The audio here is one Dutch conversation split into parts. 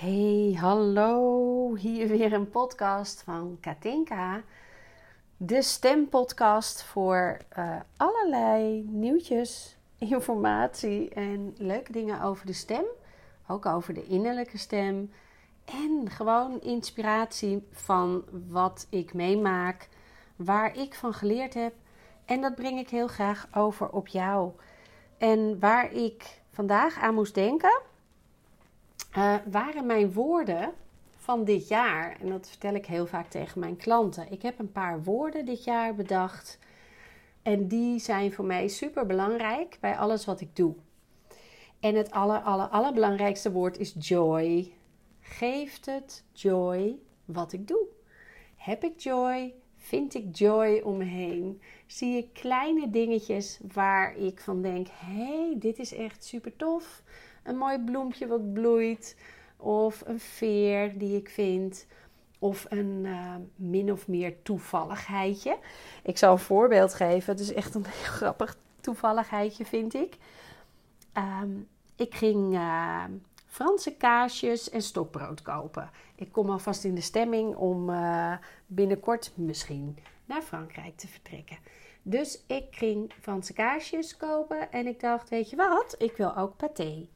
Hey, hallo. Hier weer een podcast van Katinka. De stempodcast voor uh, allerlei nieuwtjes, informatie en leuke dingen over de stem. Ook over de innerlijke stem. En gewoon inspiratie van wat ik meemaak, waar ik van geleerd heb. En dat breng ik heel graag over op jou. En waar ik vandaag aan moest denken uh, waren mijn woorden van dit jaar. En dat vertel ik heel vaak tegen mijn klanten. Ik heb een paar woorden dit jaar bedacht. En die zijn voor mij super belangrijk bij alles wat ik doe. En het aller, aller, allerbelangrijkste woord is joy. Geeft het joy wat ik doe? Heb ik joy? Vind ik joy om me heen? Zie ik kleine dingetjes waar ik van denk: hé, hey, dit is echt super tof een mooi bloempje wat bloeit. Of een veer die ik vind. Of een uh, min of meer toevalligheidje. Ik zal een voorbeeld geven. Het is echt een heel grappig toevalligheidje, vind ik. Um, ik ging uh, Franse kaasjes en stokbrood kopen. Ik kom alvast in de stemming om uh, binnenkort misschien naar Frankrijk te vertrekken. Dus ik ging Franse kaasjes kopen en ik dacht, weet je wat, ik wil ook pâté.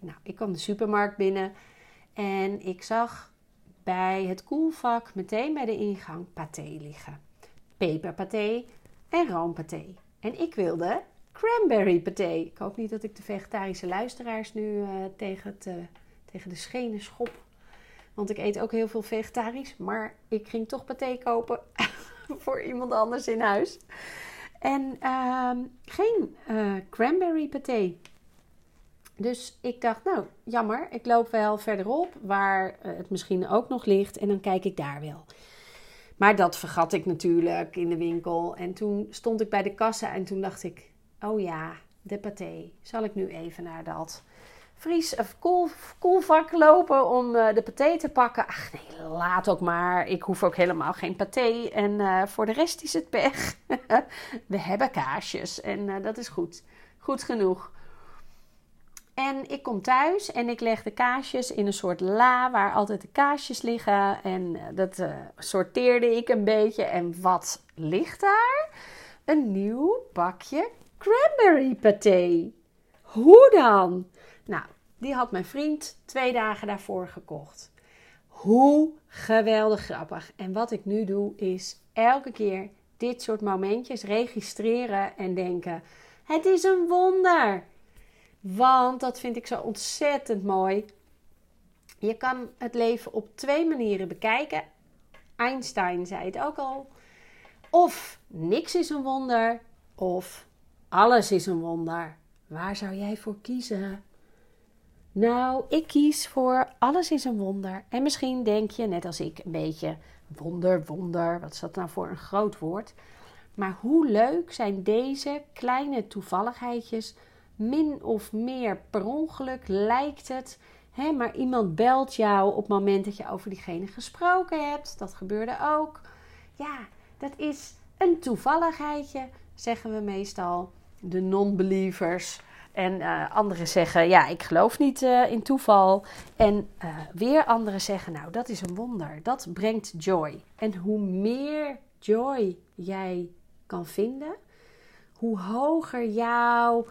Nou, ik kwam de supermarkt binnen en ik zag bij het koelvak meteen bij de ingang paté liggen. Peperpaté en roompaté. En ik wilde cranberry paté. Ik hoop niet dat ik de vegetarische luisteraars nu uh, tegen, uh, tegen de schenen schop. Want ik eet ook heel veel vegetarisch. Maar ik ging toch paté kopen voor iemand anders in huis. En uh, geen uh, cranberry paté. Dus ik dacht, nou, jammer, ik loop wel verderop waar eh, het misschien ook nog ligt en dan kijk ik daar wel. Maar dat vergat ik natuurlijk in de winkel. En toen stond ik bij de kassa en toen dacht ik, oh ja, de paté. Zal ik nu even naar dat vries of koel, koelvak lopen om uh, de paté te pakken? Ach nee, laat ook maar. Ik hoef ook helemaal geen paté. En voor de rest is het pech. We hebben kaasjes en dat is goed. Goed genoeg. En ik kom thuis en ik leg de kaasjes in een soort la waar altijd de kaasjes liggen. En eh, dat uh, sorteerde ik een beetje. En wat ligt daar? Een nieuw pakje cranberry paté. Hoe dan? Nou, die had mijn vriend twee dagen daarvoor gekocht. Hoe geweldig grappig. En wat ik nu doe is elke keer dit soort momentjes registreren en denken: het is een wonder. Want dat vind ik zo ontzettend mooi. Je kan het leven op twee manieren bekijken. Einstein zei het ook al. Of niks is een wonder, of alles is een wonder. Waar zou jij voor kiezen? Nou, ik kies voor alles is een wonder. En misschien denk je, net als ik, een beetje wonder, wonder. Wat is dat nou voor een groot woord? Maar hoe leuk zijn deze kleine toevalligheidjes min of meer per ongeluk lijkt het. Hè, maar iemand belt jou op het moment dat je over diegene gesproken hebt. Dat gebeurde ook. Ja, dat is een toevalligheidje, zeggen we meestal. De non-believers. En uh, anderen zeggen, ja, ik geloof niet uh, in toeval. En uh, weer anderen zeggen, nou, dat is een wonder. Dat brengt joy. En hoe meer joy jij kan vinden, hoe hoger jouw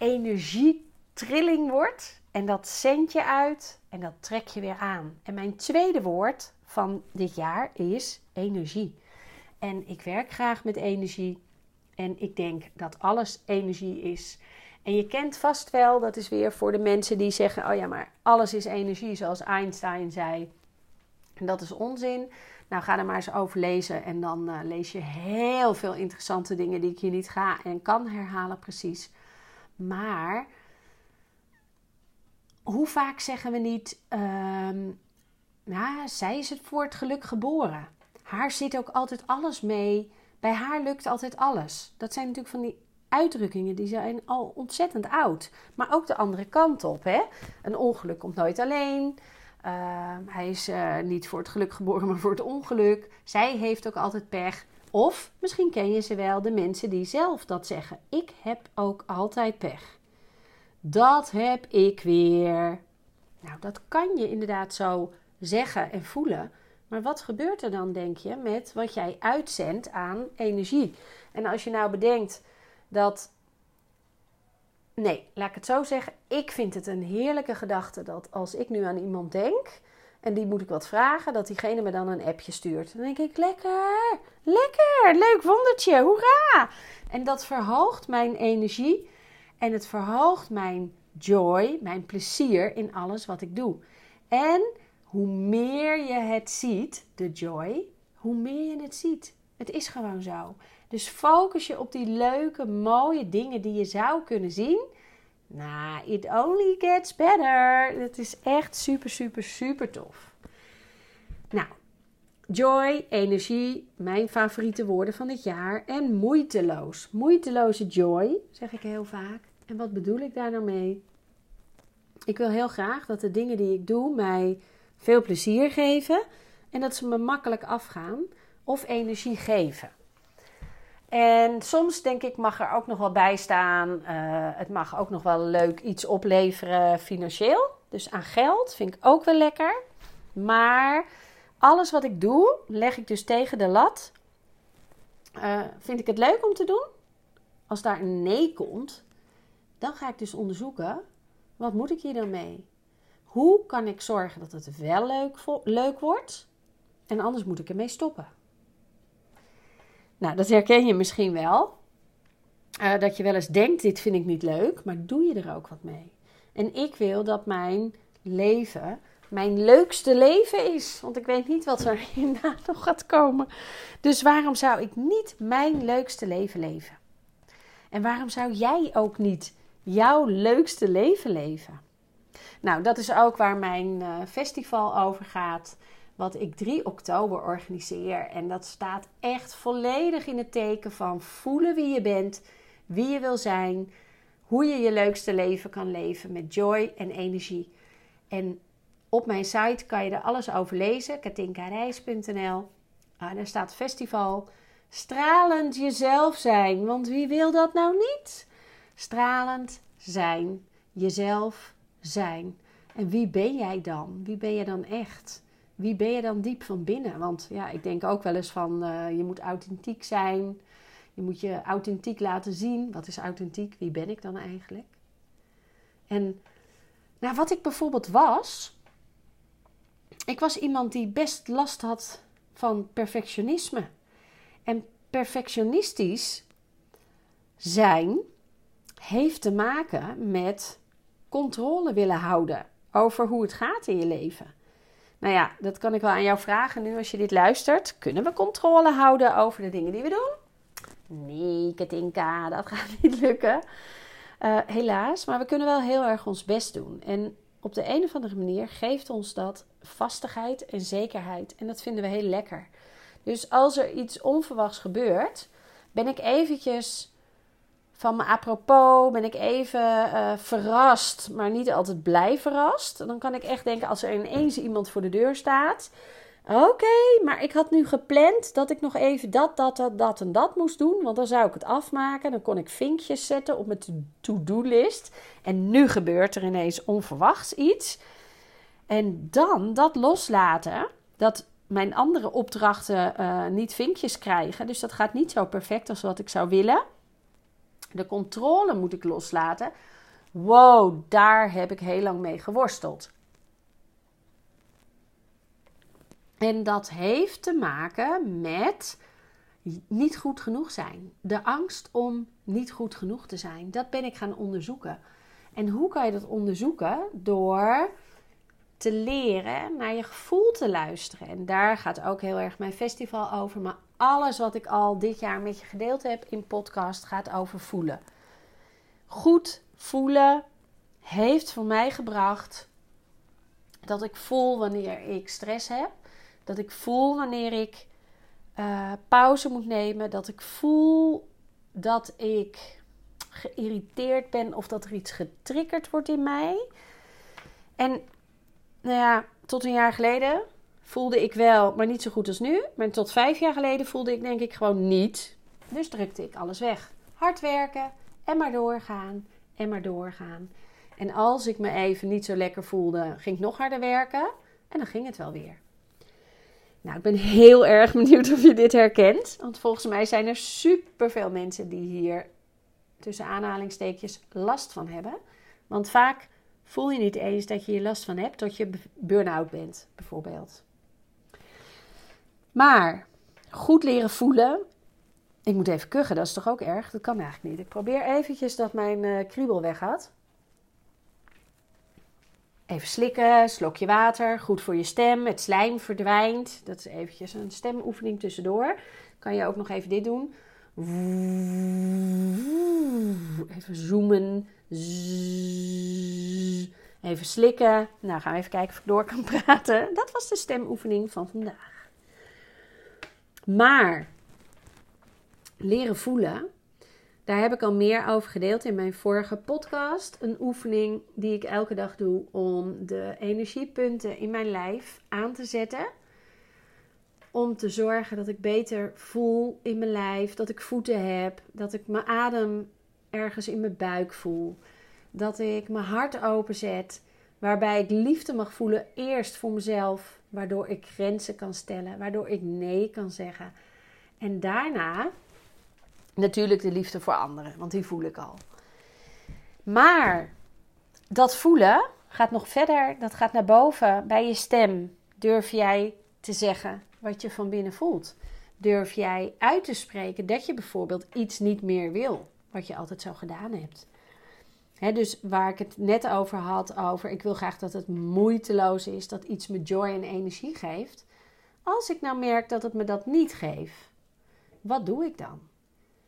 energietrilling wordt. En dat zend je uit en dat trek je weer aan. En mijn tweede woord van dit jaar is energie. En ik werk graag met energie. En ik denk dat alles energie is. En je kent vast wel, dat is weer voor de mensen die zeggen: Oh ja, maar alles is energie, zoals Einstein zei. En dat is onzin. Nou, ga er maar eens over lezen. En dan uh, lees je heel veel interessante dingen die ik hier niet ga en kan herhalen, precies. Maar hoe vaak zeggen we niet, um, nou, zij is het voor het geluk geboren. Haar zit ook altijd alles mee. Bij haar lukt altijd alles. Dat zijn natuurlijk van die uitdrukkingen die zijn al ontzettend oud. Maar ook de andere kant op. Hè? Een ongeluk komt nooit alleen. Uh, hij is uh, niet voor het geluk geboren, maar voor het ongeluk. Zij heeft ook altijd pech. Of misschien ken je ze wel, de mensen die zelf dat zeggen. Ik heb ook altijd pech. Dat heb ik weer. Nou, dat kan je inderdaad zo zeggen en voelen. Maar wat gebeurt er dan, denk je, met wat jij uitzendt aan energie? En als je nou bedenkt dat. Nee, laat ik het zo zeggen. Ik vind het een heerlijke gedachte dat als ik nu aan iemand denk en die moet ik wat vragen, dat diegene me dan een appje stuurt. Dan denk ik: lekker, lekker, leuk wondertje, hoera! En dat verhoogt mijn energie en het verhoogt mijn joy, mijn plezier in alles wat ik doe. En hoe meer je het ziet, de joy, hoe meer je het ziet. Het is gewoon zo. Dus focus je op die leuke, mooie dingen die je zou kunnen zien. Nou, it only gets better. Het is echt super, super, super tof. Nou, joy, energie, mijn favoriete woorden van dit jaar. En moeiteloos. Moeiteloze joy, zeg ik heel vaak. En wat bedoel ik daar nou mee? Ik wil heel graag dat de dingen die ik doe mij veel plezier geven en dat ze me makkelijk afgaan of energie geven. En soms denk ik mag er ook nog wel bij staan. Uh, het mag ook nog wel leuk iets opleveren financieel. Dus aan geld vind ik ook wel lekker. Maar alles wat ik doe, leg ik dus tegen de lat. Uh, vind ik het leuk om te doen? Als daar een nee komt, dan ga ik dus onderzoeken. Wat moet ik hier dan mee? Hoe kan ik zorgen dat het wel leuk, leuk wordt? En anders moet ik ermee stoppen. Nou, dat herken je misschien wel. Uh, dat je wel eens denkt: dit vind ik niet leuk, maar doe je er ook wat mee? En ik wil dat mijn leven mijn leukste leven is. Want ik weet niet wat er hierna nog gaat komen. Dus waarom zou ik niet mijn leukste leven leven? En waarom zou jij ook niet jouw leukste leven leven? Nou, dat is ook waar mijn uh, festival over gaat. Wat ik 3 oktober organiseer. En dat staat echt volledig in het teken van voelen wie je bent, wie je wil zijn, hoe je je leukste leven kan leven met joy en energie. En op mijn site kan je er alles over lezen, katinkareis.nl. Ah, daar staat festival. Stralend jezelf zijn, want wie wil dat nou niet? Stralend zijn, jezelf zijn. En wie ben jij dan? Wie ben je dan echt? Wie ben je dan diep van binnen? Want ja, ik denk ook wel eens van uh, je moet authentiek zijn. Je moet je authentiek laten zien. Wat is authentiek? Wie ben ik dan eigenlijk? En nou, wat ik bijvoorbeeld was. Ik was iemand die best last had van perfectionisme. En perfectionistisch zijn heeft te maken met controle willen houden over hoe het gaat in je leven. Nou ja, dat kan ik wel aan jou vragen nu als je dit luistert. Kunnen we controle houden over de dingen die we doen? Nee, Katinka, dat gaat niet lukken. Uh, helaas, maar we kunnen wel heel erg ons best doen. En op de een of andere manier geeft ons dat vastigheid en zekerheid. En dat vinden we heel lekker. Dus als er iets onverwachts gebeurt, ben ik eventjes van me apropos ben ik even uh, verrast, maar niet altijd blij verrast. Dan kan ik echt denken als er ineens iemand voor de deur staat. Oké, maar ik had nu gepland dat ik nog even dat, dat, dat, dat en dat moest doen. Want dan zou ik het afmaken. Dan kon ik vinkjes zetten op mijn to-do-list. En nu gebeurt er ineens onverwachts iets. En dan dat loslaten. Dat mijn andere opdrachten uh, niet vinkjes krijgen. Dus dat gaat niet zo perfect als wat ik zou willen. De controle moet ik loslaten. Wow, daar heb ik heel lang mee geworsteld. En dat heeft te maken met niet goed genoeg zijn. De angst om niet goed genoeg te zijn. Dat ben ik gaan onderzoeken. En hoe kan je dat onderzoeken? Door te leren naar je gevoel te luisteren. En daar gaat ook heel erg mijn festival over. Maar alles wat ik al dit jaar met je gedeeld heb in podcast gaat over voelen. Goed voelen heeft voor mij gebracht dat ik voel wanneer ik stress heb. Dat ik voel wanneer ik uh, pauze moet nemen. Dat ik voel dat ik geïrriteerd ben of dat er iets getriggerd wordt in mij. En nou ja, tot een jaar geleden voelde ik wel, maar niet zo goed als nu. Maar tot vijf jaar geleden voelde ik denk ik gewoon niet. Dus drukte ik alles weg. Hard werken en maar doorgaan en maar doorgaan. En als ik me even niet zo lekker voelde, ging ik nog harder werken. En dan ging het wel weer. Nou, ik ben heel erg benieuwd of je dit herkent. Want volgens mij zijn er superveel mensen die hier tussen aanhalingstekens last van hebben. Want vaak voel je niet eens dat je hier last van hebt tot je burn-out bent, bijvoorbeeld. Maar goed leren voelen. Ik moet even kuchen, dat is toch ook erg? Dat kan eigenlijk niet. Ik probeer eventjes dat mijn uh, kriebel weg gaat. Even slikken, slokje water, goed voor je stem. Het slijm verdwijnt. Dat is eventjes een stemoefening tussendoor. Kan je ook nog even dit doen. Even zoomen. Even slikken. Nou, gaan we even kijken of ik door kan praten. Dat was de stemoefening van vandaag. Maar leren voelen, daar heb ik al meer over gedeeld in mijn vorige podcast. Een oefening die ik elke dag doe om de energiepunten in mijn lijf aan te zetten. Om te zorgen dat ik beter voel in mijn lijf, dat ik voeten heb, dat ik mijn adem ergens in mijn buik voel. Dat ik mijn hart openzet, waarbij ik liefde mag voelen eerst voor mezelf, waardoor ik grenzen kan stellen, waardoor ik nee kan zeggen. En daarna natuurlijk de liefde voor anderen, want die voel ik al. Maar dat voelen gaat nog verder, dat gaat naar boven bij je stem. Durf jij te zeggen wat je van binnen voelt? Durf jij uit te spreken dat je bijvoorbeeld iets niet meer wil, wat je altijd zo gedaan hebt? Dus waar ik het net over had, over ik wil graag dat het moeiteloos is, dat iets me joy en energie geeft. Als ik nou merk dat het me dat niet geeft, wat doe ik dan?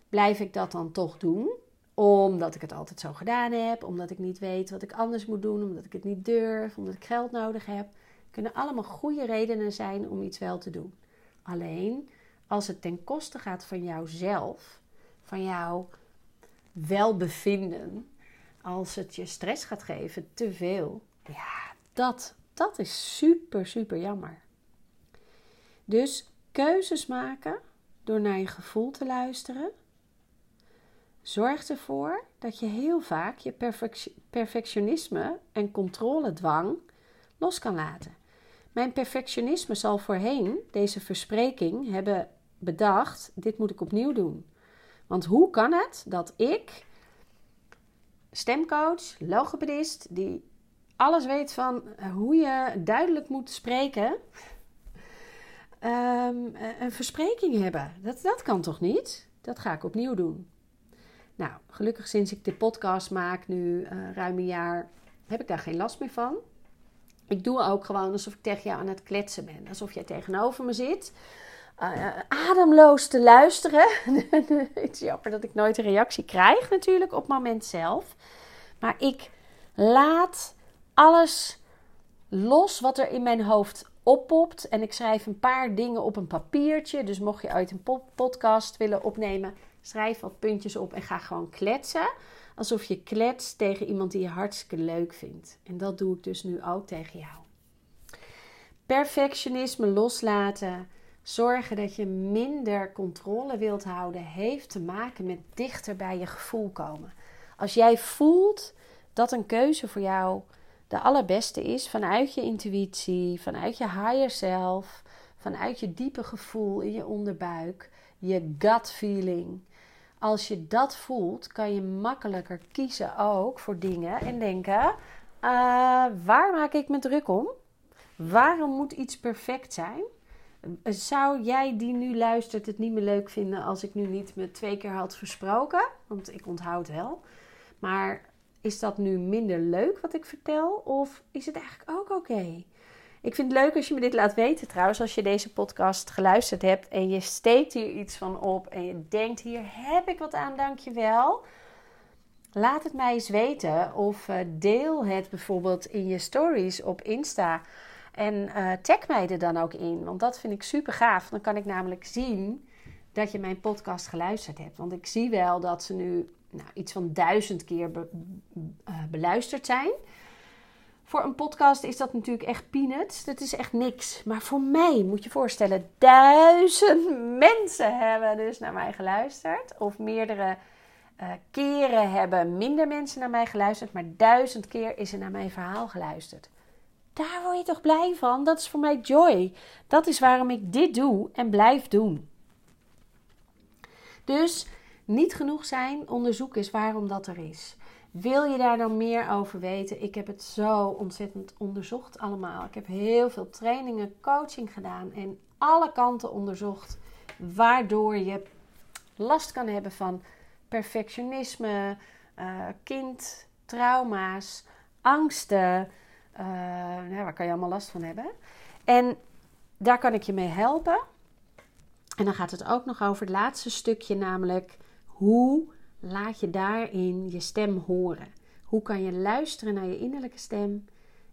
Blijf ik dat dan toch doen? Omdat ik het altijd zo gedaan heb, omdat ik niet weet wat ik anders moet doen, omdat ik het niet durf, omdat ik geld nodig heb. Kunnen allemaal goede redenen zijn om iets wel te doen. Alleen als het ten koste gaat van jouzelf, van jouw welbevinden, als het je stress gaat geven, te veel, ja, dat, dat is super, super jammer. Dus keuzes maken door naar je gevoel te luisteren. Zorg ervoor dat je heel vaak je perfectionisme en controledwang los kan laten. Mijn perfectionisme zal voorheen deze verspreking hebben bedacht: dit moet ik opnieuw doen. Want hoe kan het dat ik, stemcoach, logopedist, die alles weet van hoe je duidelijk moet spreken, um, een verspreking hebben. Dat, dat kan toch niet? Dat ga ik opnieuw doen. Nou, gelukkig sinds ik de podcast maak, nu uh, ruim een jaar, heb ik daar geen last meer van. Ik doe ook gewoon alsof ik tegen jou aan het kletsen ben. Alsof jij tegenover me zit. Uh, ademloos te luisteren. het is jammer dat ik nooit een reactie krijg natuurlijk op het moment zelf. Maar ik laat alles los wat er in mijn hoofd oppopt. En ik schrijf een paar dingen op een papiertje. Dus mocht je uit een podcast willen opnemen, schrijf wat puntjes op en ga gewoon kletsen. Alsof je kletst tegen iemand die je hartstikke leuk vindt. En dat doe ik dus nu ook tegen jou. Perfectionisme loslaten. Zorgen dat je minder controle wilt houden, heeft te maken met dichter bij je gevoel komen. Als jij voelt dat een keuze voor jou de allerbeste is vanuit je intuïtie, vanuit je higher self, vanuit je diepe gevoel in je onderbuik, je gut feeling. Als je dat voelt, kan je makkelijker kiezen ook voor dingen en denken: uh, waar maak ik me druk om? Waarom moet iets perfect zijn? Zou jij die nu luistert het niet meer leuk vinden als ik nu niet me twee keer had versproken? Want ik onthoud wel. Maar is dat nu minder leuk wat ik vertel? Of is het eigenlijk ook oké? Ik vind het leuk als je me dit laat weten trouwens. Als je deze podcast geluisterd hebt en je steekt hier iets van op. En je denkt hier heb ik wat aan, dankjewel. Laat het mij eens weten. Of uh, deel het bijvoorbeeld in je stories op Insta. En uh, tag mij er dan ook in. Want dat vind ik super gaaf. Dan kan ik namelijk zien dat je mijn podcast geluisterd hebt. Want ik zie wel dat ze nu nou, iets van duizend keer eh, beluisterd zijn. Voor een podcast is dat natuurlijk echt peanuts. Dat is echt niks. Maar voor mij moet je voorstellen, duizend mensen hebben dus naar mij geluisterd. Of meerdere keren hebben minder mensen naar mij geluisterd, maar duizend keer is er naar mijn verhaal geluisterd. Daar word je toch blij van? Dat is voor mij joy. Dat is waarom ik dit doe en blijf doen. Dus niet genoeg zijn, onderzoek is waarom dat er is. Wil je daar dan meer over weten? Ik heb het zo ontzettend onderzocht allemaal. Ik heb heel veel trainingen, coaching gedaan en alle kanten onderzocht. Waardoor je last kan hebben van perfectionisme, uh, kind, trauma's, angsten. Nou, waar kan je allemaal last van hebben? En daar kan ik je mee helpen. En dan gaat het ook nog over het laatste stukje, namelijk hoe laat je daarin je stem horen? Hoe kan je luisteren naar je innerlijke stem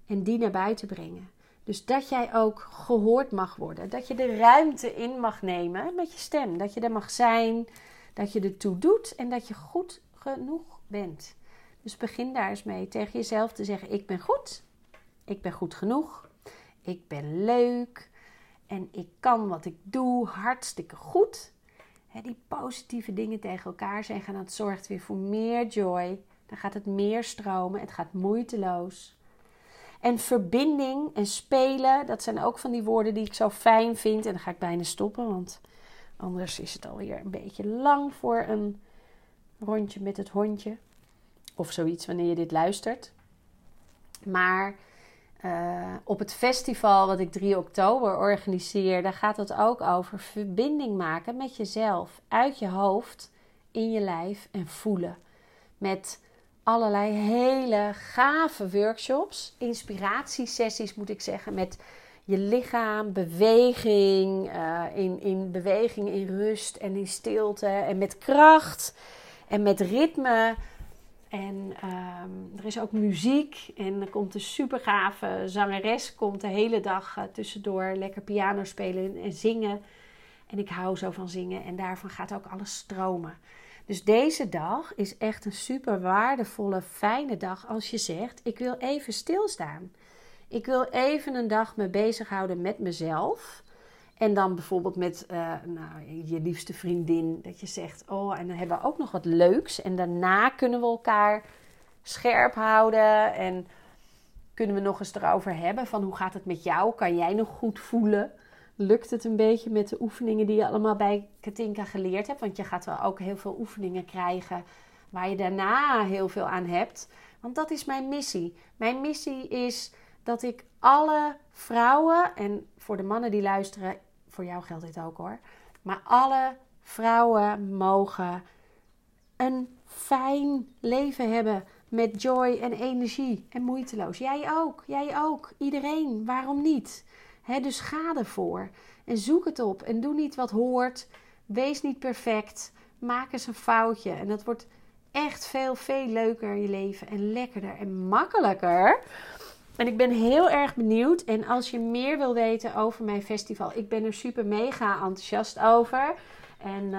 en die naar buiten brengen? Dus dat jij ook gehoord mag worden. Dat je de ruimte in mag nemen met je stem. Dat je er mag zijn. Dat je ertoe doet en dat je goed genoeg bent. Dus begin daar eens mee tegen jezelf te zeggen: Ik ben goed. Ik ben goed genoeg. Ik ben leuk. En ik kan wat ik doe hartstikke goed die positieve dingen tegen elkaar zeggen, dat zorgt weer voor meer joy. Dan gaat het meer stromen, het gaat moeiteloos. En verbinding en spelen, dat zijn ook van die woorden die ik zo fijn vind. En dan ga ik bijna stoppen, want anders is het alweer een beetje lang voor een rondje met het hondje. Of zoiets wanneer je dit luistert. Maar uh, op het festival wat ik 3 oktober organiseer, daar gaat het ook over verbinding maken met jezelf, uit je hoofd, in je lijf en voelen. Met allerlei hele gave workshops, inspiratiesessies moet ik zeggen, met je lichaam, beweging, uh, in, in beweging, in rust en in stilte en met kracht en met ritme. En ehm, er is ook muziek. En er komt een super gave zangeres. Komt de hele dag uh, tussendoor lekker piano spelen en zingen. En ik hou zo van zingen. En daarvan gaat ook alles stromen. Dus deze dag is echt een super waardevolle, fijne dag als je zegt: Ik wil even stilstaan. Ik wil even een dag me bezighouden met mezelf. En dan bijvoorbeeld met uh, nou, je liefste vriendin. Dat je zegt, oh, en dan hebben we ook nog wat leuks. En daarna kunnen we elkaar scherp houden. En kunnen we nog eens erover hebben van hoe gaat het met jou? Kan jij nog goed voelen? Lukt het een beetje met de oefeningen die je allemaal bij Katinka geleerd hebt? Want je gaat wel ook heel veel oefeningen krijgen waar je daarna heel veel aan hebt. Want dat is mijn missie. Mijn missie is dat ik alle vrouwen en voor de mannen die luisteren, voor jou geldt dit ook hoor. Maar alle vrouwen mogen een fijn leven hebben met joy en energie en moeiteloos. Jij ook, jij ook, iedereen. Waarom niet? dus ga ervoor en zoek het op en doe niet wat hoort. Wees niet perfect. Maak eens een foutje en dat wordt echt veel, veel leuker je leven en lekkerder en makkelijker en ik ben heel erg benieuwd. En als je meer wil weten over mijn festival, ik ben er super mega enthousiast over. En uh,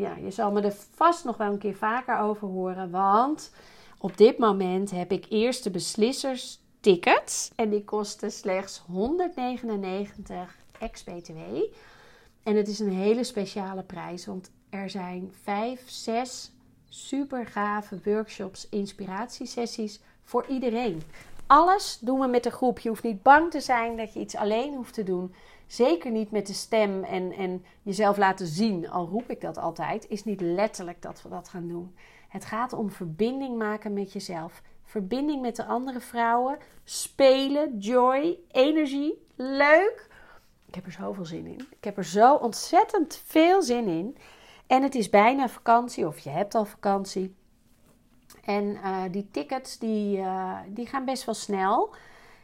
ja, je zal me er vast nog wel een keer vaker over horen. Want op dit moment heb ik eerste beslissers tickets. En die kosten slechts 199 ex-BTW. En het is een hele speciale prijs. Want er zijn 5, 6 super gave workshops, inspiratiesessies voor iedereen alles doen we met de groep. Je hoeft niet bang te zijn dat je iets alleen hoeft te doen. Zeker niet met de stem en, en jezelf laten zien, al roep ik dat altijd, is niet letterlijk dat we dat gaan doen. Het gaat om verbinding maken met jezelf. Verbinding met de andere vrouwen. Spelen, joy, energie. Leuk. Ik heb er zoveel zin in. Ik heb er zo ontzettend veel zin in. En het is bijna vakantie, of je hebt al vakantie. En uh, die tickets die, uh, die gaan best wel snel.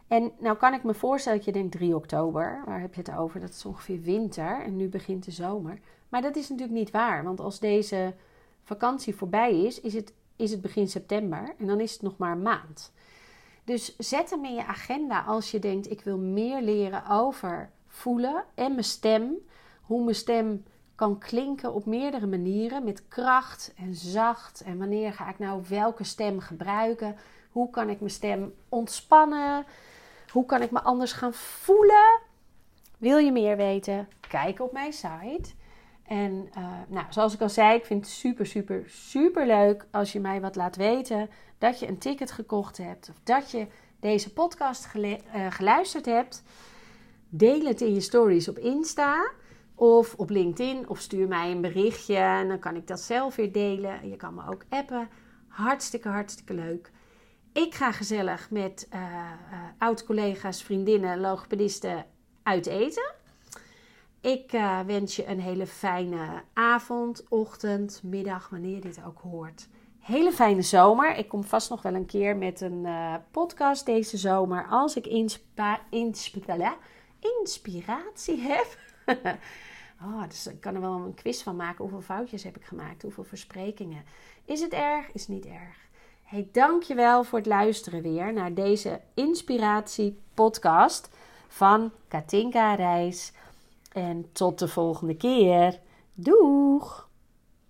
En nou kan ik me voorstellen dat je denkt 3 oktober, waar heb je het over? Dat is ongeveer winter en nu begint de zomer. Maar dat is natuurlijk niet waar, want als deze vakantie voorbij is, is het, is het begin september en dan is het nog maar een maand. Dus zet hem in je agenda als je denkt: ik wil meer leren over voelen en mijn stem. Hoe mijn stem kan klinken op meerdere manieren met kracht en zacht. En wanneer ga ik nou welke stem gebruiken? Hoe kan ik mijn stem ontspannen? Hoe kan ik me anders gaan voelen? Wil je meer weten? Kijk op mijn site. En uh, nou, zoals ik al zei, ik vind het super, super, super leuk als je mij wat laat weten dat je een ticket gekocht hebt of dat je deze podcast uh, geluisterd hebt. Deel het in je stories op Insta of op LinkedIn of stuur mij een berichtje en dan kan ik dat zelf weer delen. Je kan me ook appen. Hartstikke, hartstikke leuk. Ik ga gezellig met uh, oud-collega's, vriendinnen, logopedisten uit eten. Ik uh, wens je een hele fijne avond, ochtend, middag, wanneer je dit ook hoort. Hele fijne zomer. Ik kom vast nog wel een keer met een uh, podcast deze zomer. Als ik inspiratie heb. Oh, dus ik kan er wel een quiz van maken. Hoeveel foutjes heb ik gemaakt? Hoeveel versprekingen? Is het erg? Is niet erg. Hey, dankjewel voor het luisteren weer naar deze inspiratie podcast van Katinka Reis. En tot de volgende keer. Doeg!